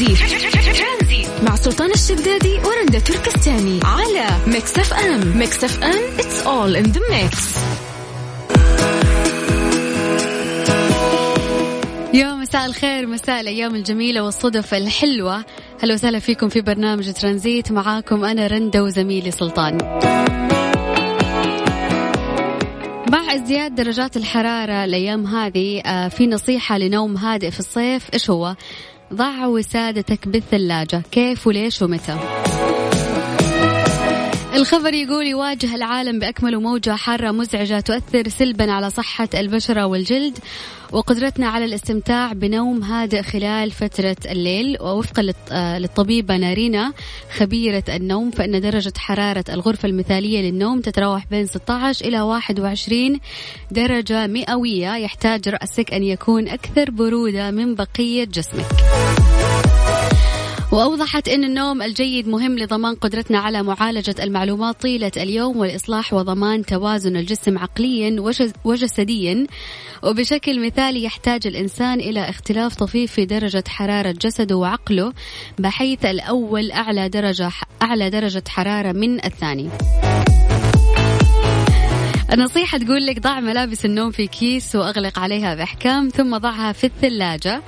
ترانزيت مع سلطان الشدادي ورندا تركستاني على ميكس اف ام. ميكس اف ام it's all in the mix. يا مساء الخير مساء الأيام الجميلة والصدف الحلوة. هلا وسهلا فيكم في برنامج ترانزيت. معاكم أنا رندا وزميلي سلطان. مع ازدياد درجات الحرارة الأيام هذه آه، في نصيحة لنوم هادئ في الصيف إيش هو؟ ضع وسادتك بالثلاجة كيف وليش ومتى؟ الخبر يقول يواجه العالم بأكمله موجة حارة مزعجة تؤثر سلبا على صحة البشرة والجلد وقدرتنا على الاستمتاع بنوم هادئ خلال فترة الليل ووفقا آه، للطبيبة نارينا خبيرة النوم فإن درجة حرارة الغرفة المثالية للنوم تتراوح بين 16 إلى 21 درجة مئوية يحتاج رأسك أن يكون أكثر برودة من بقية جسمك. وأوضحت أن النوم الجيد مهم لضمان قدرتنا على معالجة المعلومات طيلة اليوم والإصلاح وضمان توازن الجسم عقليا وجسديا وبشكل مثالي يحتاج الإنسان إلى اختلاف طفيف في درجة حرارة جسده وعقله بحيث الأول أعلى درجة أعلى درجة حرارة من الثاني. النصيحة تقول لك ضع ملابس النوم في كيس وأغلق عليها بإحكام ثم ضعها في الثلاجة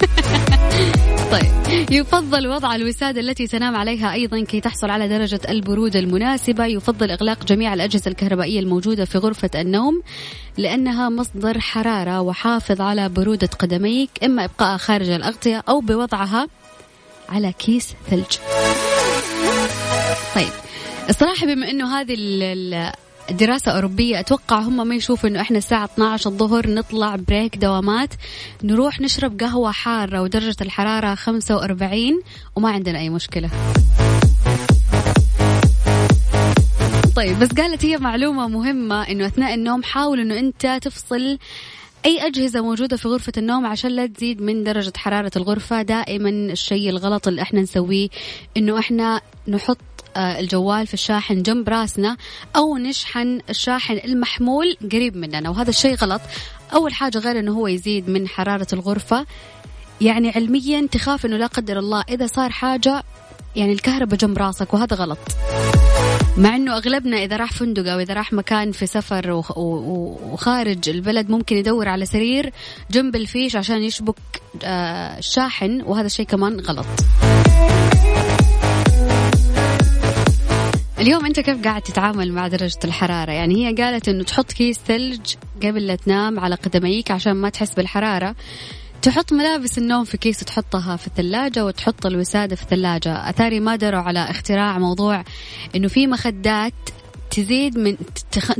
طيب يفضل وضع الوسادة التي تنام عليها أيضا كي تحصل على درجة البرودة المناسبة. يفضل إغلاق جميع الأجهزة الكهربائية الموجودة في غرفة النوم لأنها مصدر حرارة وحافظ على برودة قدميك إما إبقاءها خارج الأغطية أو بوضعها على كيس ثلج. طيب الصراحة بما أنه هذه دراسة أوروبية. أتوقع هم ما يشوفوا إنه إحنا الساعة 12 الظهر نطلع break دوامات. نروح نشرب قهوة حارة ودرجة الحرارة 45 وما عندنا أي مشكلة. طيب بس قالت هي معلومة مهمة إنه أثناء النوم حاول إنه أنت تفصل أي أجهزة موجودة في غرفة النوم عشان لا تزيد من درجة حرارة الغرفة. دائما الشيء الغلط اللي إحنا نسويه إنه إحنا نحط الجوال في الشاحن جنب راسنا أو نشحن الشاحن المحمول قريب مننا. وهذا الشيء غلط. أول حاجة غير أنه هو يزيد من حرارة الغرفة. يعني علميا تخاف أنه لا قدر الله إذا صار حاجة يعني الكهرباء جنب راسك وهذا غلط. مع إنه أغلبنا إذا راح فندق أو إذا راح مكان في سفر وخارج البلد ممكن يدور على سرير جنب الفيش عشان يشبك آه، الشاحن وهذا الشيء كمان غلط. اليوم أنت كيف قاعد تتعامل مع درجة الحرارة؟ يعني هي قالت إنه تحط كيس ثلج قبل لا تنام على قدميك عشان ما تحس بالحرارة. تحط ملابس النوم في كيس وتحطها في الثلاجة وتحط الوسادة في الثلاجة. أثاري ما دروا على اختراع موضوع إنه في مخدات تزيد من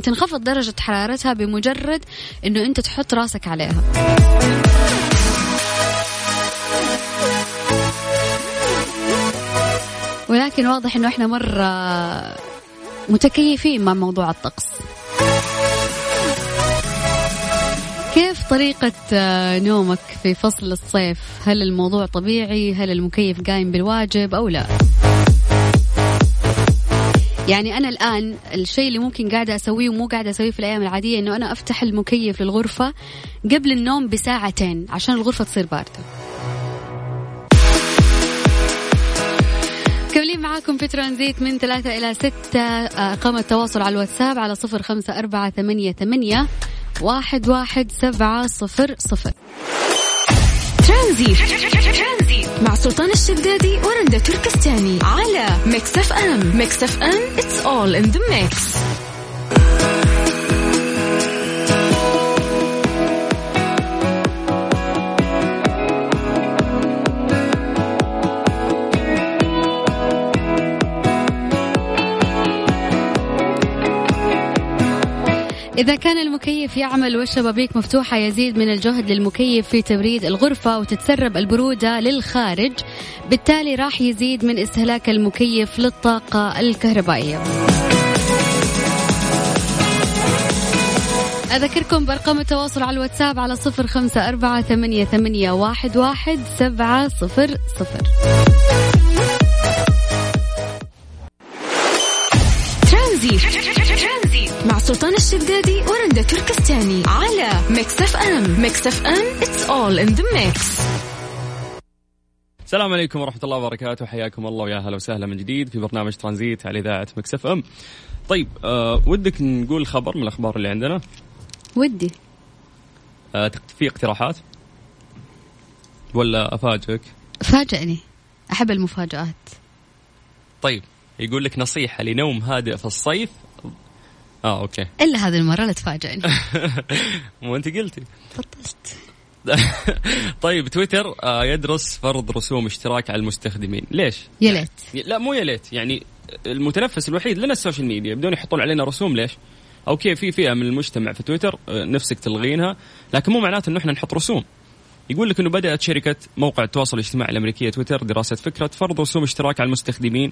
تنخفض درجة حرارتها بمجرد إنه أنت تحط راسك عليها. ولكن واضح إنه إحنا مرة متكيفين مع موضوع الطقس كيف طريقة آه، نومك في فصل الصيف؟ هل الموضوع طبيعي؟ هل المكيف قايم بالواجب أو لا؟ يعني أنا الآن الشيء اللي ممكن قاعدة أسويه ومو قاعدة أسويه في الأيام العادية إنه أنا أفتح المكيف للغرفة قبل النوم بساعتين عشان الغرفة تصير باردة. مكملين معاكم في ترانزيت من ثلاثة إلى ستة أرقام التواصل على الواتساب على صفر خمسة أربعة ثمانية, ثمانية واحد, واحد سبعة صفر صفر. ترانزيت. مع سلطان الشدادي ورندا تركستاني على ميكس أف أم. ميكس أف أم it's all in the mix. إذا كان المكيف يعمل والشبابيك مفتوحة يزيد من الجهد للمكيف في تبريد الغرفة وتتسرب البرودة للخارج. بالتالي راح يزيد من استهلاك المكيف للطاقة الكهربائية. أذكركم بأرقام التواصل على الواتساب على صفر خمسة أربعة ثمانية, ثمانية واحد, واحد سبعة صفر صفر. سلطان الشدادي ورندا تركستاني على ميكس اف ام ميكس اف ام it's all in the mix. السلام عليكم ورحمة الله وبركاته. حياكم الله ويا هلا وسهلا من جديد في برنامج ترانزيت على إذاعة ميكس أف أم طيب أه ودك نقول خبر من الأخبار اللي عندنا؟ ودي. أه في اقتراحات؟ ولا أفاجئك؟ فاجئني. أحب المفاجآت. طيب يقول لك نصيحة لنوم هادئ في الصيف آه okay. إلا هذه المرة لا تفاجئني. مو أنت قلتي. فضلت طيب تويتر آه، يدرس فرض رسوم اشتراك على المستخدمين. ليش؟ يا ليت. لا مو يا ليت. يعني المتنفس الوحيد لنا ال social media. بدون يحطون علينا رسوم ليش؟ okay في فئة من المجتمع في تويتر آه، نفسك تلغينها. لكن مو معناته إنه إحنا نحط رسوم. يقول لك إنه بدأت شركة موقع التواصل الاجتماعي الأمريكية تويتر دراسه فكرة فرض رسوم اشتراك على المستخدمين.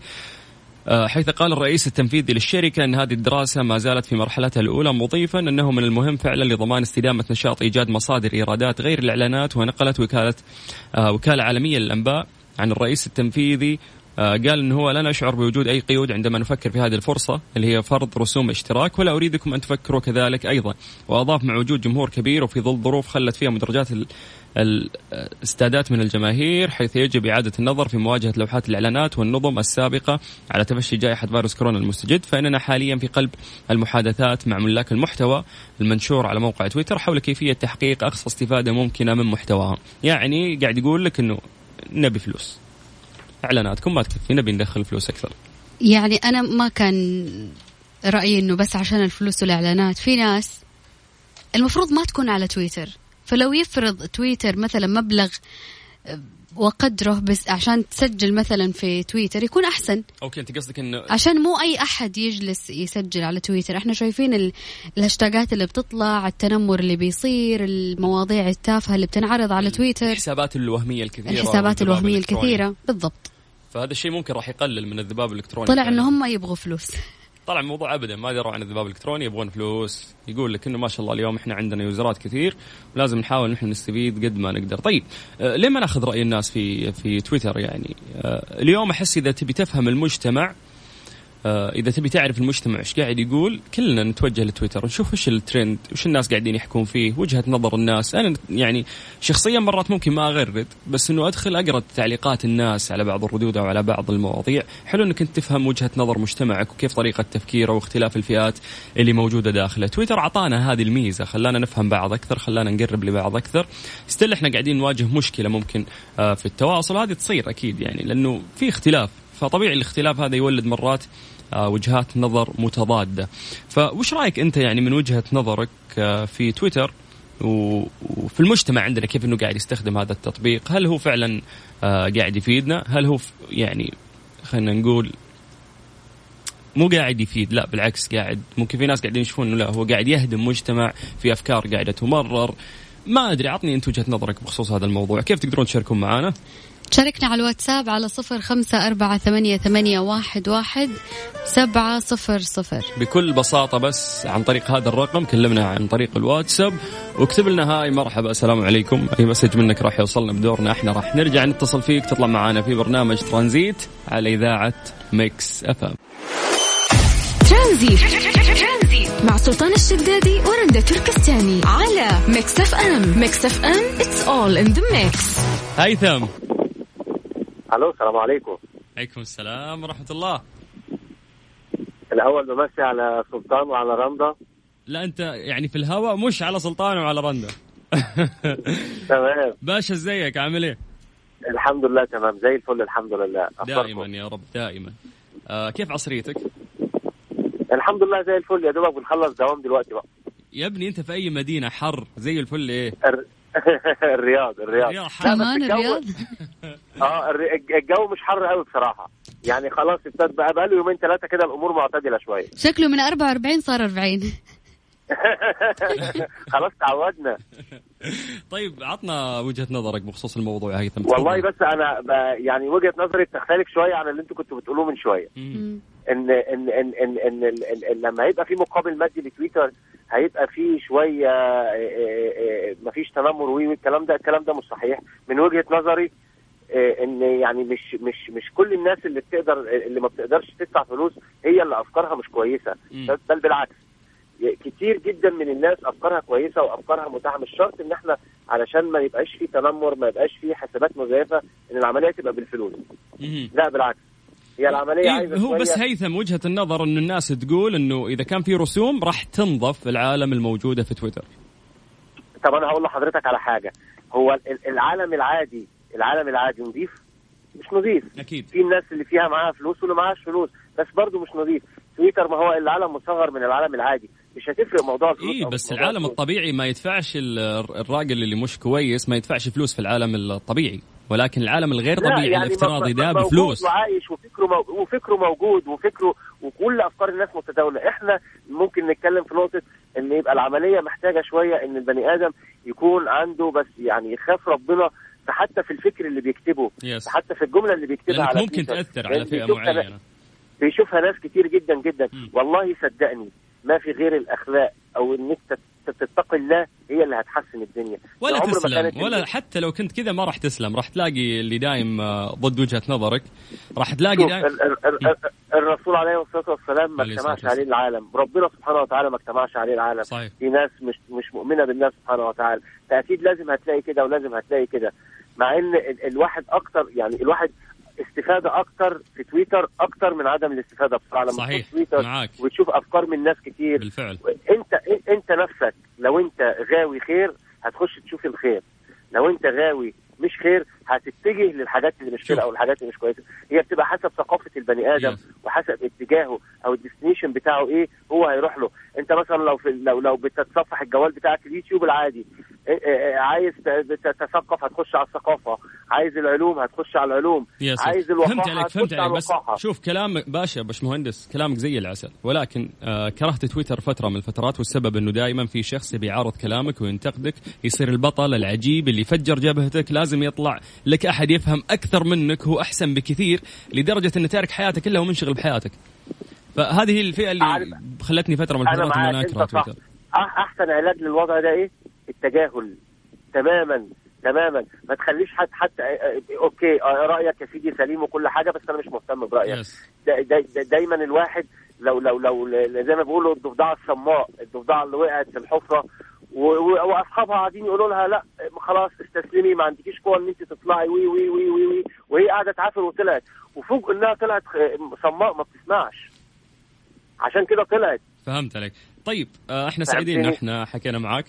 حيث قال الرئيس التنفيذي للشركة أن هذه الدراسة ما زالت في مرحلتها الأولى مضيفا أنه من المهم فعلا لضمان استدامة نشاط إيجاد مصادر إيرادات غير الإعلانات ونقلت وكالة آه، وكالة عالمية للأنباء عن الرئيس التنفيذي. آه، قال إنه هو لا نشعر بوجود أي قيود عندما نفكر في هذه الفرصة اللي هي فرض رسوم اشتراك ولا أريدكم أن تفكروا كذلك أيضا. وأضاف مع وجود جمهور كبير وفي ظل ظروف خلت فيها مدرجات الاستادات من الجماهير حيث يجب إعادة النظر في مواجهة لوحات الإعلانات والنظم السابقة على تفشي جائحة فيروس كورونا المستجد. فإننا حاليا في قلب المحادثات مع ملاك المحتوى المنشور على موقع تويتر حول كيفية تحقيق أقصى استفادة ممكنة من محتواهم يعني قاعد يقول لك إنه نبي فلوس. إعلاناتكم ما تكفي نبي ندخل فلوس أكثر. يعني أنا ما كان رأيي إنه بس عشان الفلوس والإعلانات في ناس المفروض ما تكون على تويتر. فلو يفرض تويتر مثلا مبلغ وقدره بس عشان تسجل مثلا في تويتر يكون أحسن. أوكي أنت قصدك إنه عشان مو أي أحد يجلس يسجل على تويتر. إحنا شايفين الهاشتاجات اللي بتطلع التنمر اللي بيصير المواضيع التافهة اللي بتنعرض على تويتر. الحسابات الوهمية الكثيرة الحسابات الوهمية الكثيرة. بالضبط. فهذا الشيء ممكن راح يقلل من الذباب الإلكتروني طلع إنه هم يبغوا فلوس. طلع الموضوع ابدا ما دروا عن الذباب الإلكتروني يبغون فلوس. يقول لك إنه ما شاء الله اليوم إحنا عندنا يوزرات كثير ولازم نحاول نحن نستفيد قد ما نقدر. طيب آه ليه ما ناخذ رأي الناس في في تويتر يعني؟ آه اليوم أحس إذا تبي تفهم المجتمع إذا تبي تعرف المجتمع إيش قاعد يقول كلنا نتوجه لتويتر نشوف إيش الترند وش الناس قاعدين يحكون فيه وجهة نظر الناس. أنا يعني شخصيا مرات ممكن ما أغرد بس إنه أدخل أقرأ تعليقات الناس على بعض الردود أو على بعض المواضيع. حلو إنك أنت تفهم وجهة نظر مجتمعك وكيف طريقة تفكيره واختلاف الفئات اللي موجودة داخله. تويتر أعطانا هذه الميزة خلانا نفهم بعض أكثر خلانا نقرب لبعض أكثر. ستيل إحنا قاعدين نواجه مشكلة ممكن آه، في التواصل هذه تصير أكيد يعني لأنه في اختلاف. فطبيعي الاختلاف هذا يولد مرات آه، وجهات نظر متضادة. فوش رأيك أنت يعني من وجهة نظرك آه، في تويتر وفي المجتمع عندنا كيف إنه قاعد يستخدم هذا التطبيق؟ هل هو فعلا آه، قاعد يفيدنا؟ هل هو يعني خلينا نقول مو قاعد يفيد؟ لا بالعكس قاعد ممكن في ناس قاعدين يشوفون إنه لا هو قاعد يهدم مجتمع في أفكار قاعدة تمرر. ما أدري عطني أنت وجهة نظرك بخصوص هذا الموضوع. كيف تقدرون تشاركون معنا شاركنا على الواتساب على صفر خمسة أربعة ثمانية, ثمانية واحد, واحد سبعة صفر صفر. بكل بساطة بس عن طريق هذا الرقم كلمنا عن طريق الواتساب واكتب لنا هاي مرحبا السلام عليكم. أي مسج منك راح يوصلنا بدورنا إحنا راح نرجع نتصل فيك تطلع معنا في برنامج ترانزيت على إذاعة ميكس أف أم. ترانزيت. مع سلطان الشدادي ورندا تركستاني على ميكس أف أم. ميكس أف أم it's all in the mix. هيثم ألو السلام عليكم. عليكم السلام ورحمة الله. الأول بمسي على سلطان وعلى رندا. لا أنت يعني في الهواء مش على سلطان وعلى رندا. تمام. باشا إزيك؟ عامل إيه؟ الحمد لله تمام. زي الفل الحمد لله. دائما يا رب دائما. آه كيف عصريتك؟ الحمد لله زي الفل. يا دوبك بنخلص دوام دلوقتي بقى. يا ابني أنت في أي مدينة؟ حر زي الفل إيه؟ الرياض الرياض. الرياض كمان الرياض؟ آه الجو مش حر قوي بصراحة. يعني خلاص ابتدى بقى بقى له يومين ثلاثة كده الأمور معتدلة شوية. شكله من 44 صار 40 خلاص تعودنا. طيب عطنا وجهة نظرك بخصوص الموضوع هيثم. والله بس أنا يعني وجهة نظري بتختلف شوية عن اللي أنتم كنتوا بتقولوه من شوية. إن إن إن إن, إن, إن, إن, إن لما هيبقى في مقابل مادي لتويتر هيبقى في شوية مفيش تنمر وي والكلام ده الكلام ده مش صحيح. من وجهة نظري إن يعني مش مش مش كل الناس اللي بتقدر اللي ما بتقدرش تدفع فلوس هي اللي أفكارها مش كويسة. بل بالعكس. كتير جدا من الناس أفكارها كويسة وأفكارها متاحة. مش شرط إن إحنا علشان ما يبقاش فيه تنمر ما يبقاش فيه حسابات مزيفة إن العملية تبقى بالفلوس. لا بالعكس. هي العملية إيه عايزة هو بس هيثم وجهة النظر انه الناس تقول إنه إذا كان في رسوم راح تنظف العالم الموجودة في تويتر. طب أنا هقول لحضرتك على حاجة. هو ال- العالم العادي العالم العادي نظيف مش نظيف أكيد. في الناس اللي فيها معاها فلوس واللي معاهاش فلوس بس برضه مش نظيف تويتر ما هو العالم مصغر من العالم العادي. مش هتفرق موضوع الفلوس أو بس موضوع العالم الفلوس. الطبيعي ما يدفعش ال- الراجل اللي مش كويس ما يدفعش فلوس في العالم الطبيعي. ولكن العالم الغير طبيعي يعني الافتراضي ده بفلوس. وعايش وفكره مو... وفكره موجود وفكره وكل أفكار الناس متداولة. إحنا ممكن نتكلم في نقطة إن يبقى العملية محتاجة شوية إن البني آدم يكون عنده بس يعني يخاف ربنا حتى في الفكر اللي بيكتبه يس حتى في الجملة اللي بيكتبها على ممكن. تأثر على فئة معينة. بيشوفها ناس كتير جدا جدا. مم. والله صدقني ما في غير الأخلاق أو انك تت- تتقي الله هي اللي هتحسن الدنيا. ولا تسلم ولا حتى لو كنت كذا ما راح تسلم. راح تلاقي اللي دايم آه، ضد وجهة نظرك. راح تلاقي دايم ال- ال- ال- ال- الرسول عليه الصلاة والسلام ما اجتمعش عليه العالم. ربنا سبحانه وتعالى ما اجتمعش عليه العالم. صحيح. في ناس مش مش مؤمنة بالله سبحانه وتعالى. فاكيد لازم هتلاقي كده ولازم هتلاقي كده. مع إن ال- الواحد أكتر يعني الواحد استفادة أكتر في تويتر أكتر من عدم الاستفادة بصراحه لما صحيح. تويتر معاك. وتشوف أفكار من ناس كتير بالفعل. انت إنت نفسك لو إنت غاوي خير هتخش تشوف الخير. لو إنت غاوي مش خير هتتجه للحاجات اللي مش. خير أو الحاجات اللي مش كويسة. هي بتبقى حسب ثقافة البني آدم Yes. وحسب اتجاهه أو ال destination بتاعه إيه هو هيروح له. إنت مثلا لو في لو لو بتتصفح الجوال بتاعك اليوتيوب العادي عايز ت- تتثقف هتخش على الثقافة. عايز العلوم هتخش على العلوم. عايز الوقاحة فهمت عليك فهمت عليك بس شوف كلام باشا باش مهندس كلامك زي العسل. ولكن آه كرهت تويتر فترة من الفترات والسبب إنه دائما في شخص يبي يعارض كلامك وينتقدك يصير البطل العجيب اللي يفجر جبهتك لازم يطلع لك أحد يفهم أكثر منك هو أحسن بكثير لدرجة إنه تارك حياتك كلها ومنشغل بحياتك. فهذه هي الفئة اللي. خلتني فترة من الفترات معاك. أنا أكره تويتر. أحسن علاج للوضع ده إيه؟ التجاهل تماما تماما. ما تخليش حد حتى okay رأيك يا سيدي سليم وكل حاجة بس أنا مش مهتم برأيك. دا دا دا دايما الواحد لو لو لو زي ما بيقولوا الضفدعة الصماء الضفدعة اللي وقعت في الحفرة وأصحابها قاعدين يقولوا لها لا خلاص استسلمي ما عندكيش قوة إن أنت تطلعي وي وي وي وي, وي. وهي قاعدة تعافر وطلعت. وفوق إنها طلعت صماء ما بتسمعش. عشان كده طلعت. فهمت عليك. طيب إحنا سعيدين إن؟ إحنا حكينا معك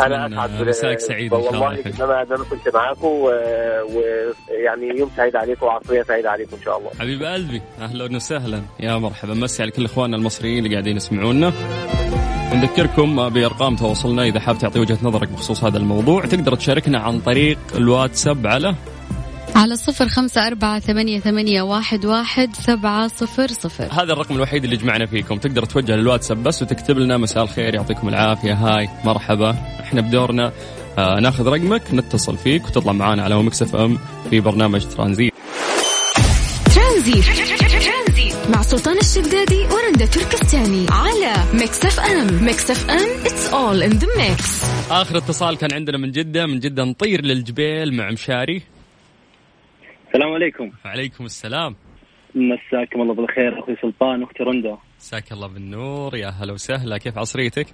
أنا أتمنى أسعد مساك سعيد إن شاء الله والله. ان أنا كنت معاكم ويعني يوم سعيد عليكم وعصرية سعيدة عليكم إن شاء الله. حبيب قلبي أهلا وسهلا. يا مرحبا. مسي على كل إخواننا المصريين اللي قاعدين يسمعونا. نذكركم بأرقام تواصلنا إذا حاب تعطي وجهة نظرك بخصوص هذا الموضوع. تقدر تشاركنا عن طريق الواتساب على على صفر خمسة أربعة ثمانية, ثمانية واحد, واحد سبعة صفر صفر. هذا الرقم الوحيد اللي جمعنا فيكم. تقدر توجه للواتساب بس وتكتب لنا مساء الخير يعطيكم العافية. hi مرحبا. إحنا بدورنا آه ناخذ رقمك نتصل فيك وتطلع معنا على مكس اف ام في برنامج ترانزيت. ترانزيت. مع سلطان الشدادي ورندا تركستاني على ميكس اف ام. ميكس اف ام it's all in the mix. آخر اتصال كان عندنا من جدة. من جدة نطير للجبيل مع مشاري. السلام عليكم. وعليكم السلام. مساكم الله بالخير أخوي سلطان أختي رندا. مساك الله بالنور يا هلا وسهلا. كيف عصريتك؟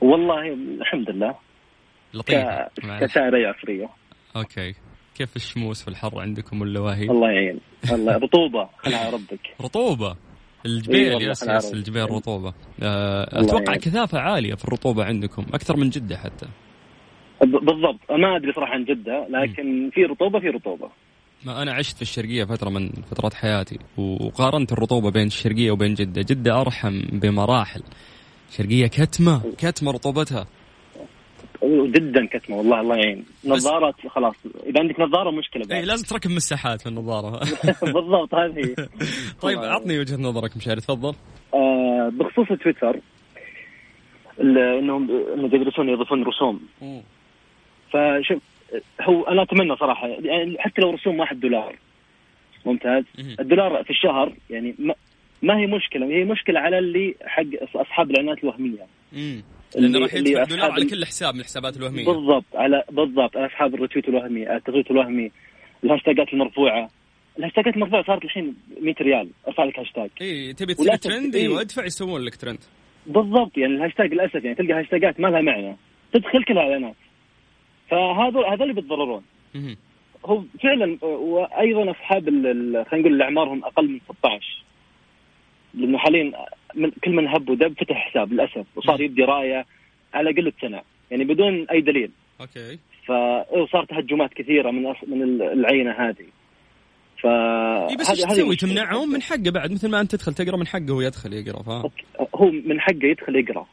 والله الحمد لله. لطيفة ك... كسائر اي عصرية. okay. كيف الشموس في الحر عندكم واللواهي؟ الله يعين. الله رطوبة. خلع ربك. رطوبة. الجبيل yes yes. الجبيل رطوبة. آه، أتوقع. كثافة عالية في الرطوبة عندكم أكثر من جدة حتى. بالضبط. ما أدري صراحة عن جدة لكن في رطوبة في رطوبة. ما أنا عشت في الشرقية فترة من فترات حياتي وقارنت الرطوبة بين الشرقية وبين جدة. جدة أرحم بمراحل. شرقية كتمة كتمة رطوبتها. جدا كتمة والله الله يعين. نظارات خلاص. إذا عندك نظارة مشكلة اي بعد. لازم تركب مساحات في النظارة. بالضبط هذه. طيب اعطني وجهة نظرك مشاري تفضل. آه بخصوص تويتر إنهم يدرسون يضيفون رسوم. فشوف هو أنا أتمنى صراحة يعني حتى لو رسوم واحد دولار ممتاز. الدولار في الشهر يعني ما, ما هي مشكلة هي مشكلة على اللي حق أصحاب الإعلانات الوهمية. امم لأنه راح يدفع دولار على كل حساب من الحسابات الوهمية. بالضبط على بالضبط على أصحاب ال retweet الوهمي التغريد الوهمي الهاشتاجات المرفوعة. الهاشتاجات المرفوعة صارت الحين 100 ريال ارفع لك هاشتاج. إي تبي تصير ترند تبي- أيوه ادفع يسوون لك ترند بالضبط يعني الهاشتاج للأسف يعني تلقى هاشتاجات ما لها معنى. تدخل كلها إعلانات. فهذول هذول بيتضررون. هو فعلا وأيضا أصحاب خلينا نقول اللي اعمارهم أقل من 16 لأنه حاليا من كل من هب ودب فتح حساب للأسف وصار يدي راية على قله سنه يعني بدون أي دليل. okay. فصار تهجمات كثيرة من من العينة هذه. ف إيه بس إيش تسوي؟ تمنعهم من حقه بعد مثل ما أنت تدخل تقرأ من حقه هو يدخل يقرأ فاهم؟ هو من حقه يدخل يقرأ.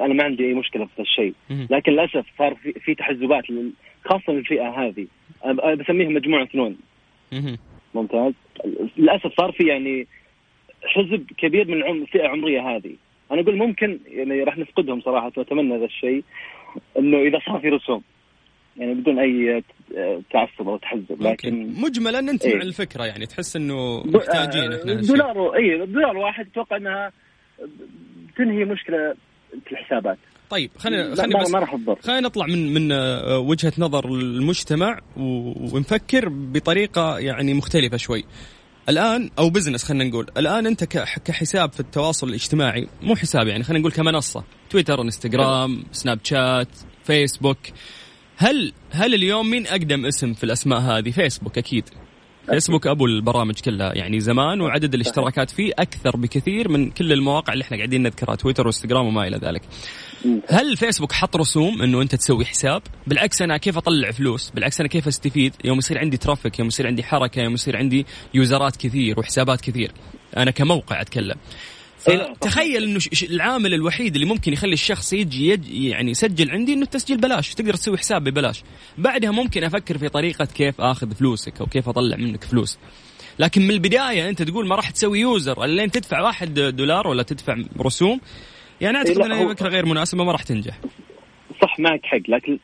أنا ما عندي أي مشكلة في الشيء لكن للأسف صار في, في تحزبات خاصة للفئه هذه. بسميهم مجموعة فنون ممتاز؟ للأسف صار في يعني حزب كبير من العمر الفئه العمريه هذه. أنا أقول ممكن يعني راح نفقدهم صراحة وأتمنى هذا الشيء إنه إذا صار في رسوم. يعني بدون أي تعصب أو تحزب لكن مجملا أنت إيه؟ مع الفكرة يعني تحس إنه محتاجين إحنا دولار اي دولار واحد أتوقع إنها تنهي مشكلة في الحسابات. طيب خلينا خلينا بس ما خلينا نطلع من من آه، وجهة نظر المجتمع ونفكر بطريقة يعني مختلفة شوي. الآن أو بزنس خلينا نقول. الآن أنت كحساب في التواصل الاجتماعي مو حساب يعني خلينا نقول كمنصة. تويتر انستغرام سناب شات فيسبوك هل هل اليوم مين أقدم اسم في الأسماء هذه؟ فيسبوك أكيد. فيسبوك أبو البرامج كلها. يعني زمان وعدد الاشتراكات فيه أكثر بكثير من كل المواقع اللي إحنا قاعدين نذكرها تويتر وانستغرام وما إلى ذلك. هل فيسبوك حط رسوم إنه أنت تسوي حساب؟ بالعكس أنا كيف أطلع فلوس؟ بالعكس أنا كيف أستفيد؟ يوم يصير عندي traffic يوم يصير عندي حركة يوم يصير عندي يوزرات كثير وحسابات كثير. أنا كموقع أتكلم. إيه، تخيل إنه العامل الوحيد اللي ممكن يخلي الشخص يجي, يجي يعني يسجل عندي إنه التسجيل بلاش تقدر تسوي حساب ببلاش. بعدها ممكن أفكر في طريقة كيف آخذ فلوسك أو كيف أطلع منك فلوس. لكن من البداية أنت تقول ما راح تسوي user لين تدفع واحد دولار ولا تدفع رسوم؟ يعني أعتقد إيه، انها فكره غير مناسبة ما راح تنجح. صح معك حق. لكن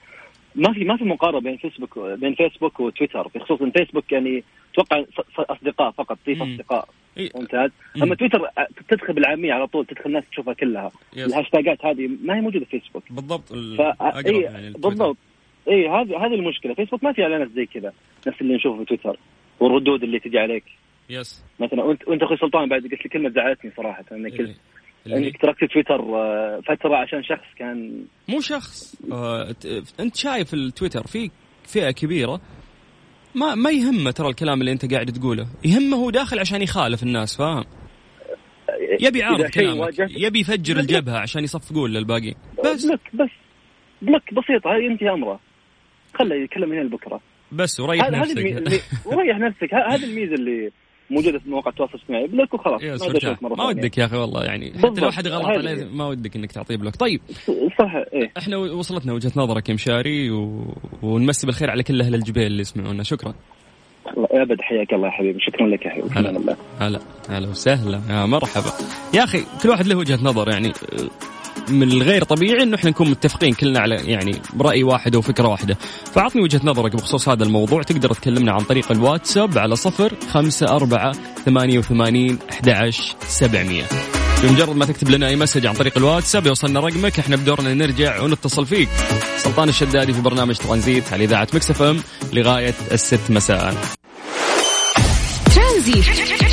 ما في ما في مقارنة بين فيسبوك بين فيسبوك وتويتر بخصوص ان فيسبوك يعني أتوقع أصدقاء فقط في أصدقاء. ممتاز. أما تويتر تدخل بالعامية على طول تدخل الناس تشوفها كلها. yes. الهاشتاجات هذه ما هي موجودة في فيسبوك بالضبط ف... إيه يعني بالضبط. إي هذه هذه المشكلة. فيسبوك ما في اعلانات زي كذا نفس اللي نشوفه في تويتر. والردود اللي تجي عليك. yes. مثلا وأنت وأنت أخوي سلطان بعد قلت لي كلمة زعلتني صراحة. انك إيه. إنك تركت تويتر آه، فترة عشان شخص كان مو شخص. آه أنت شايف التويتر في فئة كبيرة. ما ما يهمه ترى الكلام اللي انت قاعد تقوله. يهمه هو داخل عشان يخالف الناس فاهم؟ يبي يعارض كلامك يبي يفجر الجبهة عشان يصفقون للباقيين بس. block بس. block بسيطه هاي ينتهي أمرة. خله يتكلم هنا لبكره بس وريح نفسك. وريح نفسك. هذه الميزة اللي موجودة في مواقع التواصل الاجتماعي. block وخلاص ما ودك يا أخي والله يعني حتى لو حد غلط عليه ما ودك إنك تعطيه block. طيب. صح إيه؟ إحنا وصلتنا وجهه نظرك يا مشاري و... ونمسي بالخير على كل أهل الجبيل اللي يسمعونا. شكرا. أبد حياك الله يا حبيبي. شكرا لك يا حبيبي. هلا. هلا. هلا وسهلا. يا مرحبا. يا أخي كل واحد له وجهة نظر يعني من الغير طبيعي إنه إحنا نكون متفقين كلنا على يعني برأي واحد وفكرة واحدة. فأعطني وجهة نظرك بخصوص هذا الموضوع. تقدر تكلمنا عن طريق الواتساب على صفر خمسة أربعة ثمانية وثمانين أحد سبعمية. بمجرد ما تكتب لنا أي message عن طريق الواتساب يوصلنا رقمك. إحنا بدورنا نرجع ونتصل فيك. سلطان الشدادي في برنامج ترانزيت على إذاعة Mix FM لغاية الست مساء. ترانزيت.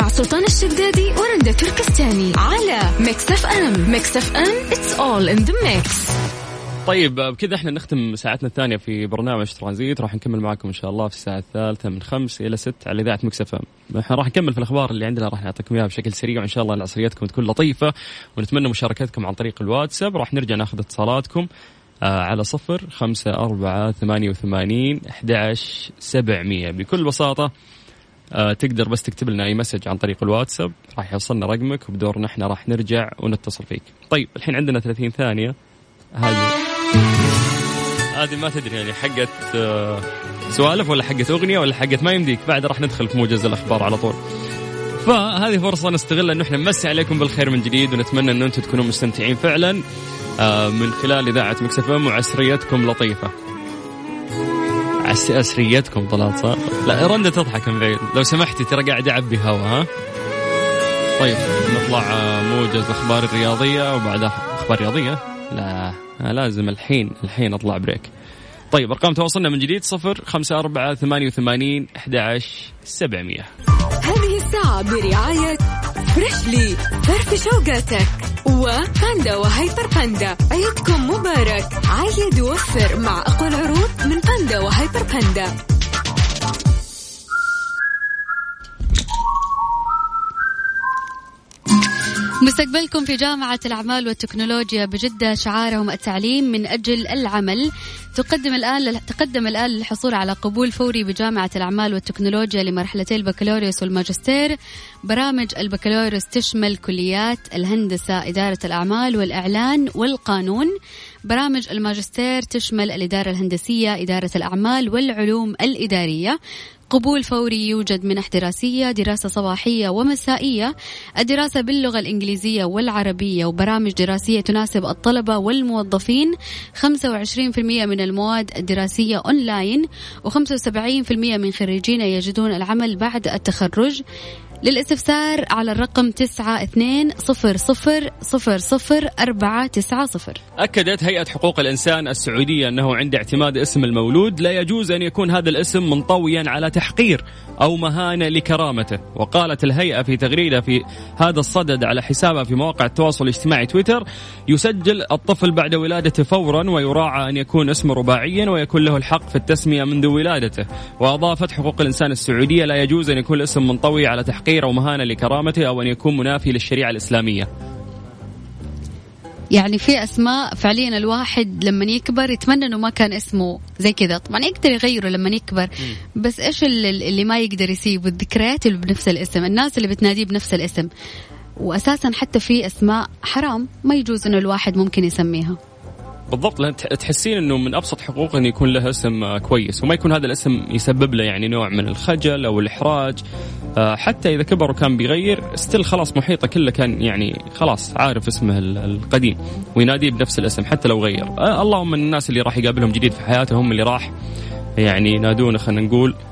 مع سلطان الشدادي ورندا تركستاني على Mix FM. Mix FM it's all in the mix طيب بكذا إحنا نختم ساعتنا الثانية في برنامج ترانزيت. راح نكمل معكم إن شاء الله في الساعة الثالثة من خمس إلى ست على إذاعة Mix FM. إحنا راح نكمل في الأخبار اللي عندنا راح نعطيكم إياها بشكل سريع وإن شاء الله العصرياتكم تكون لطيفة. ونتمنى مشاركتكم عن طريق الواتساب. راح نرجع ناخذ اتصالاتكم آه على صفر خمسة أربعة ثمانية وثمانين أحد سبعمية. بكل بساطة تقدر بس تكتب لنا أي مسج عن طريق الواتساب راح يوصلنا رقمك وبدورنا إحنا راح نرجع ونتصل فيك. طيب الحين عندنا 30 ثانية هذه هذه ما تدري يعني حقت آه سوالف ولا حقت أغنية ولا حقت ما يمديك بعد راح ندخل في موجز الأخبار على طول. فهذه فرصة نستغل انه إحنا نمسي عليكم بالخير من جديد ونتمنى انه أنتم تكونوا مستمتعين فعلا آه من خلال إذاعة مكسفه وعسريتكم لطيفة. اسريتكم طلعت صح؟ لا رندا تضحك من بعيد. لو سمحتي ترى قاعد اعبي هوا ها؟ طيب نطلع موجز أخبار الرياضية وبعدها أخبار رياضية. لا لازم الحين الحين أطلع بريك. طيب أرقام تواصلنا من جديد صفر خمسة أربعة ثمانية وثمانين أحد سبعمية. هذه الساعة برعاية فريشلي فرف شوقاتك وباندا وهيبر باندا. عيدكم مبارك. عيد ووفر مع أقوى العروض من باندا وهيبر باندا. مستقبلكم في جامعة الأعمال والتكنولوجيا بجدة شعارهم التعليم من أجل العمل. تقدم الآن تقدم الآن للحصول على قبول فوري بجامعة الأعمال والتكنولوجيا لمرحلتي البكالوريوس والماجستير. برامج البكالوريوس تشمل كليات الهندسة إدارة الأعمال والإعلان والقانون. برامج الماجستير تشمل الإدارة الهندسية إدارة الأعمال والعلوم الإدارية. قبول فوري يوجد منح دراسية دراسة صباحية ومسائية. الدراسة باللغة الإنجليزية والعربية. وبرامج دراسية تناسب الطلبة والموظفين. 25% من المواد الدراسية أونلاين و75% من خريجين يجدون العمل بعد التخرج. للاستفسار على الرقم تسعة اثنين صفر صفر صفر صفر أربعة تسعة صفر. أكدت هيئة حقوق الإنسان السعودية أنه عند اعتماد اسم المولود لا يجوز أن يكون هذا الاسم منطويا على تحقير أو مهانة لكرامته. وقالت الهيئة في تغريدة في هذا الصدد على حسابها في مواقع التواصل الاجتماعي تويتر يسجل الطفل بعد ولادته فورا ويراعى أن يكون اسمه رباعيا ويكون له الحق في التسمية منذ ولادته. وأضافت حقوق الإنسان السعودية لا يجوز أن يكون الاسم منطوي على تحقير أو مهانة لكرامته أو أن يكون منافي للشريعة الإسلامية. يعني في أسماء فعليا الواحد لما يكبر يتمنى إنه ما كان اسمه زي كذا. طبعا يقدر يغيره لما يكبر بس إيش اللي ما يقدر يسيبه؟ الذكريات اللي بنفس الاسم الناس اللي بتناديه بنفس الاسم. واساسا حتى في أسماء حرام ما يجوز إنه الواحد ممكن يسميها. بالضبط لأن تحسين إنه من أبسط حقوقه إنه يكون له اسم كويس وما يكون هذا الاسم يسبب له يعني نوع من الخجل أو الإحراج آه، حتى إذا كبر وكان بيغير ستيل خلاص محيطه كله كان يعني خلاص عارف اسمه القديم ويناديه بنفس الاسم حتى لو غير. آه، اللهم الناس اللي راح يقابلهم جديد في حياته هم اللي راح يعني ينادونه خلينا نقول آه،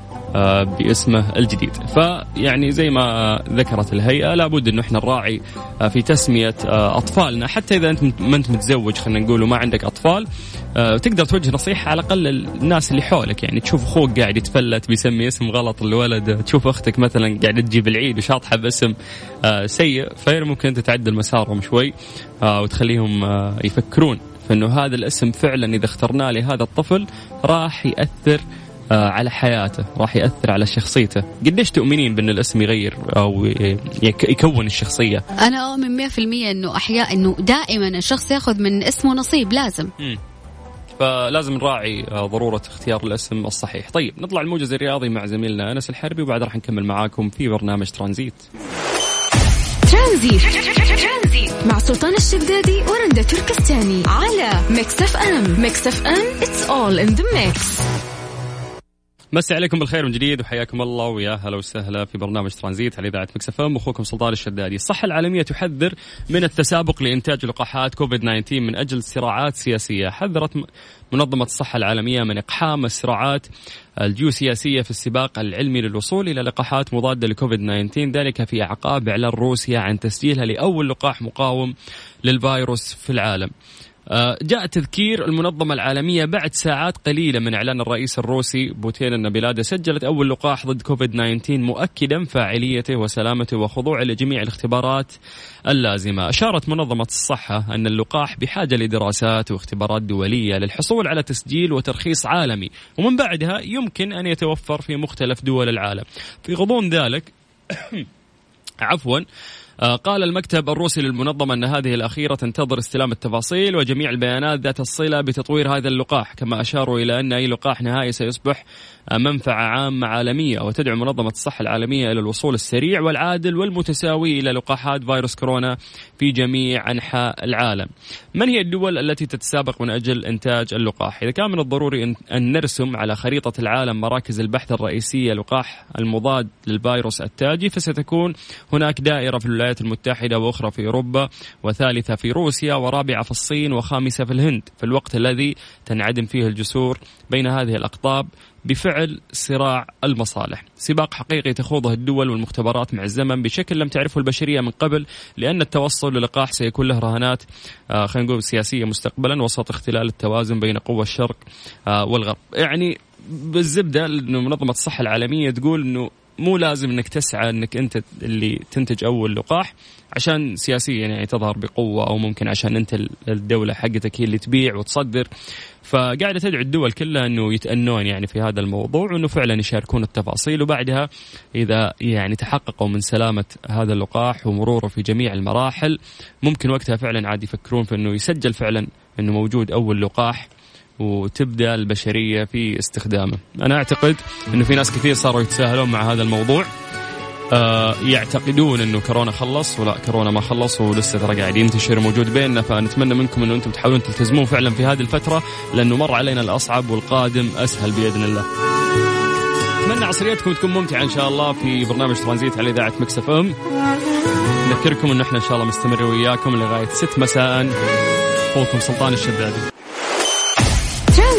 باسمه الجديد. فيعني زي ما ذكرت الهيئة لابد أنه إحنا نراعي آه، في تسمية آه، أطفالنا. حتى إذا أنت ما أنت متزوج خلينا نقول وما عندك أطفال تقدر توجه نصيحة على الأقل الناس اللي حولك. يعني تشوف أخوك قاعد يتفلت بيسمي اسم غلط الولد. تشوف أختك مثلا قاعدة تجيب العيد وشاطحة باسم سيء. فممكن ممكن أنت تعدل مسارهم شوي وتخليهم يفكرون فانه هذا الاسم فعلا إذا اخترناه لهذا الطفل راح يأثر آه، على حياته راح يأثر على شخصيته. قديش تؤمنين بأن الاسم يغير أو يكون الشخصية؟ أنا اؤمن 100% إنه أحيانا إنه دائما الشخص يأخذ من اسمه نصيب لازم. م. فلازم نراعي آه، ضرورة اختيار الاسم الصحيح. طيب نطلع الموجز الرياضي مع زميلنا أنس الحربي وبعد راح نكمل معاكم في برنامج ترانزيت. ترانزيت. مع سلطان الشدادي ورندا تركستاني على Mix FM. Mix FM it's all in the mix. مسي عليكم بالخير من جديد وحياكم الله ويا هلا وسهلا في برنامج ترانزيت على إذاعة Mix FM. أخوكم سلطان الشدادي، الصحة العالمية تحذر من التسابق لإنتاج لقاحات كوفيد 19 من أجل صراعات سياسية، حذرت منظمة الصحة العالمية من إقحام الصراعات الجيوسياسية في السباق العلمي للوصول إلى لقاحات مضادة لكوفيد 19 ذلك في أعقاب إعلان روسيا عن تسجيلها لأول لقاح مقاوم للفيروس في العالم. آه، جاء تذكير المنظمة العالمية بعد ساعات قليلة من إعلان الرئيس الروسي بوتين أن بلاده سجلت أول لقاح ضد كوفيد 19 مؤكدا فاعليته وسلامته وخضوعه لجميع الاختبارات اللازمة. أشارت منظمة الصحة أن اللقاح بحاجة لدراسات واختبارات دولية للحصول على تسجيل وترخيص عالمي ومن بعدها يمكن أن يتوفر في مختلف دول العالم. في غضون ذلك عفوا قال المكتب الروسي للمنظمة أن هذه الأخيرة تنتظر استلام التفاصيل وجميع البيانات ذات الصلة بتطوير هذا اللقاح. كما أشاروا إلى أن أي لقاح نهائي سيصبح منفعة عامة عالمية وتدعو منظمة الصحة العالمية إلى الوصول السريع والعادل والمتساوي إلى لقاحات فيروس كورونا في جميع أنحاء العالم. من هي الدول التي تتسابق من أجل إنتاج اللقاح؟ إذا كان من الضروري أن نرسم على خريطة العالم مراكز البحث الرئيسية لقاح المضاد للفيروس التاجي فستكون هناك دائرة في الولايات المتحدة وأخرى في أوروبا وثالثة في روسيا ورابعة في الصين وخامسة في الهند. في الوقت الذي تنعدم فيه الجسور بين هذه الأقطاب بفعل صراع المصالح. سباق حقيقي تخوضه الدول والمختبرات مع الزمن بشكل لم تعرفه البشرية من قبل لأن التوصل للقاح سيكون له رهانات آه خلينا نقول سياسية مستقبلا وسط اختلال التوازن بين قوى الشرق آه والغرب. يعني بالزبدة أنه منظمة الصحة العالمية تقول أنه مو لازم انك تسعى انك انت اللي تنتج اول لقاح عشان سياسيا يعني تظهر بقوة أو ممكن عشان انت الدولة حقتك هي اللي تبيع وتصدر. فقاعدة تدعو الدول كلها انه يتأنون يعني في هذا الموضوع وانه فعلا يشاركون التفاصيل وبعدها إذا يعني تحققوا من سلامة هذا اللقاح ومروره في جميع المراحل ممكن وقتها فعلا عاد يفكرون في انه يسجل فعلا انه موجود أول لقاح وتبدأ البشرية في استخدامه. أنا أعتقد إنه في ناس كثير صاروا يتساهلون مع هذا الموضوع. آه يعتقدون إنه كورونا خلص ولا كورونا ما خلص ولسه ترى قاعد ينتشر موجود بيننا فنتمنى منكم إنه أنتم تحاولون تلتزمون فعلا في هذه الفترة لأنه مر علينا الأصعب والقادم أسهل بإذن الله. أتمنى عصريتكم تكون ممتعة إن شاء الله في برنامج ترانزيت على إذاعة Mix FM. نذكركم إنه إحنا إن شاء الله مستمر وياكم لغاية 6 مساء. أخوكم سلطان الشدادي.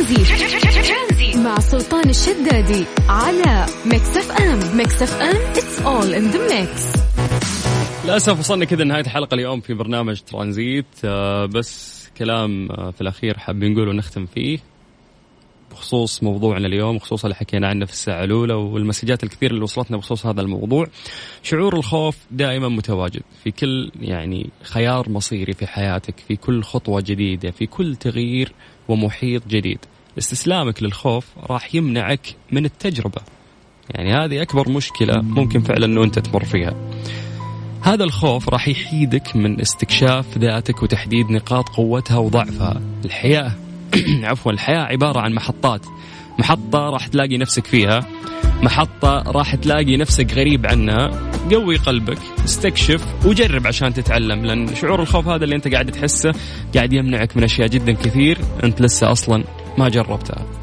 ترانزيت. مع سلطان الشدادي على Mix FM Mix FM it's all in the mix للأسف وصلنا كذا نهايه الحلقة اليوم في برنامج ترانزيت. آه بس كلام آه في الأخير حابين نقول ونختم فيه. بخصوص موضوعنا اليوم خصوصا اللي حكينا عنه في الساعة الأولى والمسجات الكثير اللي وصلتنا بخصوص هذا الموضوع. شعور الخوف دائما متواجد في كل يعني خيار مصيري في حياتك في كل خطوة جديدة في كل تغيير ومحيط جديد. استسلامك للخوف راح يمنعك من التجربة. يعني هذه أكبر مشكلة ممكن فعلا أنه أنت تمر فيها. هذا الخوف راح يحيدك من استكشاف ذاتك وتحديد نقاط قوتها وضعفها. الحياة عفوا الحياة عبارة عن محطات. محطة راح تلاقي نفسك فيها. محطة راح تلاقي نفسك غريب عنها. قوي قلبك استكشف وجرب عشان تتعلم لأن شعور الخوف هذا اللي أنت قاعد تحسه قاعد يمنعك من أشياء جدا كثير أنت لسه أصلا ما جربتها.